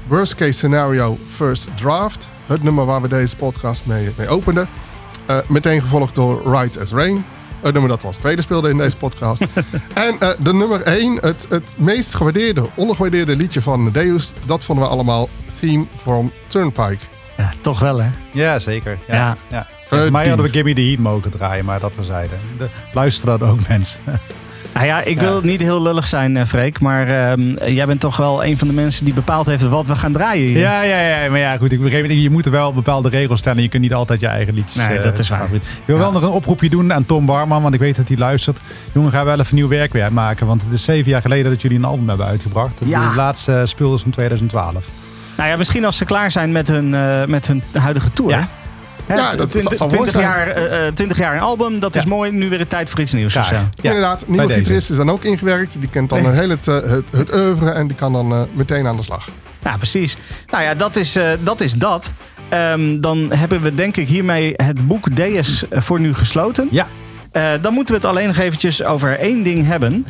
Worst Case Scenario First Draft. Het nummer waar we deze podcast mee, mee openden. Meteen gevolgd door Right as Rain. Het nummer dat was tweede speelde in deze podcast. [LAUGHS] en eh, de nummer 1, het, het meest gewaardeerde, ondergewaardeerde liedje van Deus. Dat vonden we allemaal Theme from Turnpike. Ja, toch wel hè? Ja, zeker. Ja. Ja. ja. Voor mij hadden we Gimme the Heat mogen draaien, maar dat terzijde. De, luisteren dat ook mensen. [LAUGHS] Nou ja, ik wil niet heel lullig zijn, eh, Freek. Maar ehm, jij bent toch wel een van de mensen die bepaald heeft wat we gaan draaien hier. Ja, ja, ja, maar ja, goed. Ik begreep, je moet er wel bepaalde regels stellen. Je kunt niet altijd je eigen liedjes. Nee, eh, dat is waar. favoriet. Ik wil wel nog een oproepje doen aan Tom Barman, want ik weet dat hij luistert. Jongen, ga wel even nieuw werk weer maken. Want het is zeven jaar geleden dat jullie een album hebben uitgebracht. Ja. Het laatste speelde is van 2012. Nou ja, misschien als ze klaar zijn met hun, eh, met hun huidige tour. Ja. Ja, dat- twintig- dat zal mooi 20 zijn. jaar, eh, eh, 20 jaar een album, dat is mooi. Nu weer een tijd voor iets nieuws. Inderdaad, bij nieuwe deze. gitarist is dan ook ingewerkt. Die kent dan een heel het, het, het oeuvre en die kan dan eh, meteen aan de slag. Ja, precies. Nou ja, dat is eh, dat. Is dat. Ehm, dan hebben we denk ik hiermee het boek DS voor nu gesloten. Ja. Eh, dan moeten we het alleen nog eventjes over één ding hebben.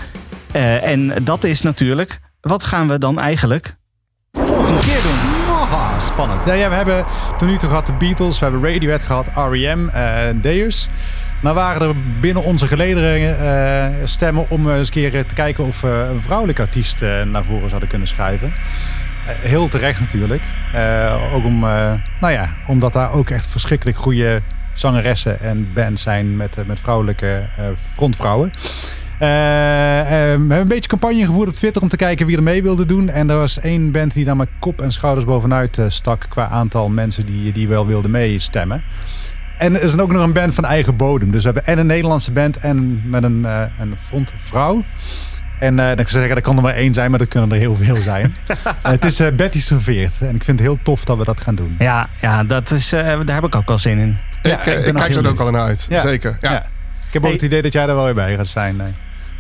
Eh, en dat is natuurlijk, wat gaan we dan eigenlijk volgende keer doen? Spannend. Ja, we hebben tot nu toe gehad de Beatles, we hebben Radiohead gehad, R.E.M., eh Deus. Nou waren er binnen onze gelederen eh, stemmen om eens een keer te kijken of we een vrouwelijke artiest eh, naar voren zouden kunnen schuiven. Eh, heel terecht natuurlijk. Eh, ook om, eh, nou ja, omdat daar ook echt verschrikkelijk goede zangeressen en bands zijn met, eh, met vrouwelijke eh, frontvrouwen. Eh, eh, we hebben een beetje campagne gevoerd op Twitter om te kijken wie er mee wilde doen. En er was één band die daar met kop en schouders bovenuit eh, stak qua aantal mensen die, die wel wilden meestemmen. En er is ook nog een band van eigen bodem. Dus we hebben en een Nederlandse band en met een, eh, een frontvrouw. En eh, dan kan ik zeggen, er kan er maar één zijn, maar er kunnen er heel veel zijn. [LAUGHS] Het is eh, Betty Serveert. En ik vind het heel tof dat we dat gaan doen. Ja, ja dat is, eh, daar heb ik ook wel zin in. Ja, ik, ik kijk er ook al naar uit. Ja. Zeker. Ja. Ja. Ik heb ook Hey. het idee dat jij er wel weer bij gaat zijn, eh,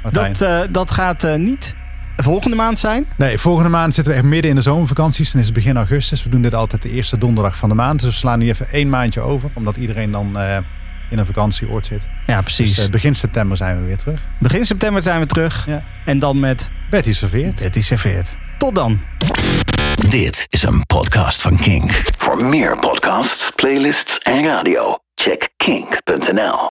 Martijn. Dat, eh, dat gaat eh, niet volgende maand zijn. Nee, volgende maand zitten we echt midden in de zomervakanties. Dan is het begin augustus. We doen dit altijd de eerste donderdag van de maand. Dus we slaan nu even één maandje over. Omdat iedereen dan eh, in een vakantieoord zit. Ja, precies. Dus begin september zijn we weer terug. Begin september zijn we terug. Ja. En dan met Betty serveert. Betty Serveert. Tot dan. Dit is een podcast van Kink. Voor meer podcasts, playlists en radio, check kink.nl.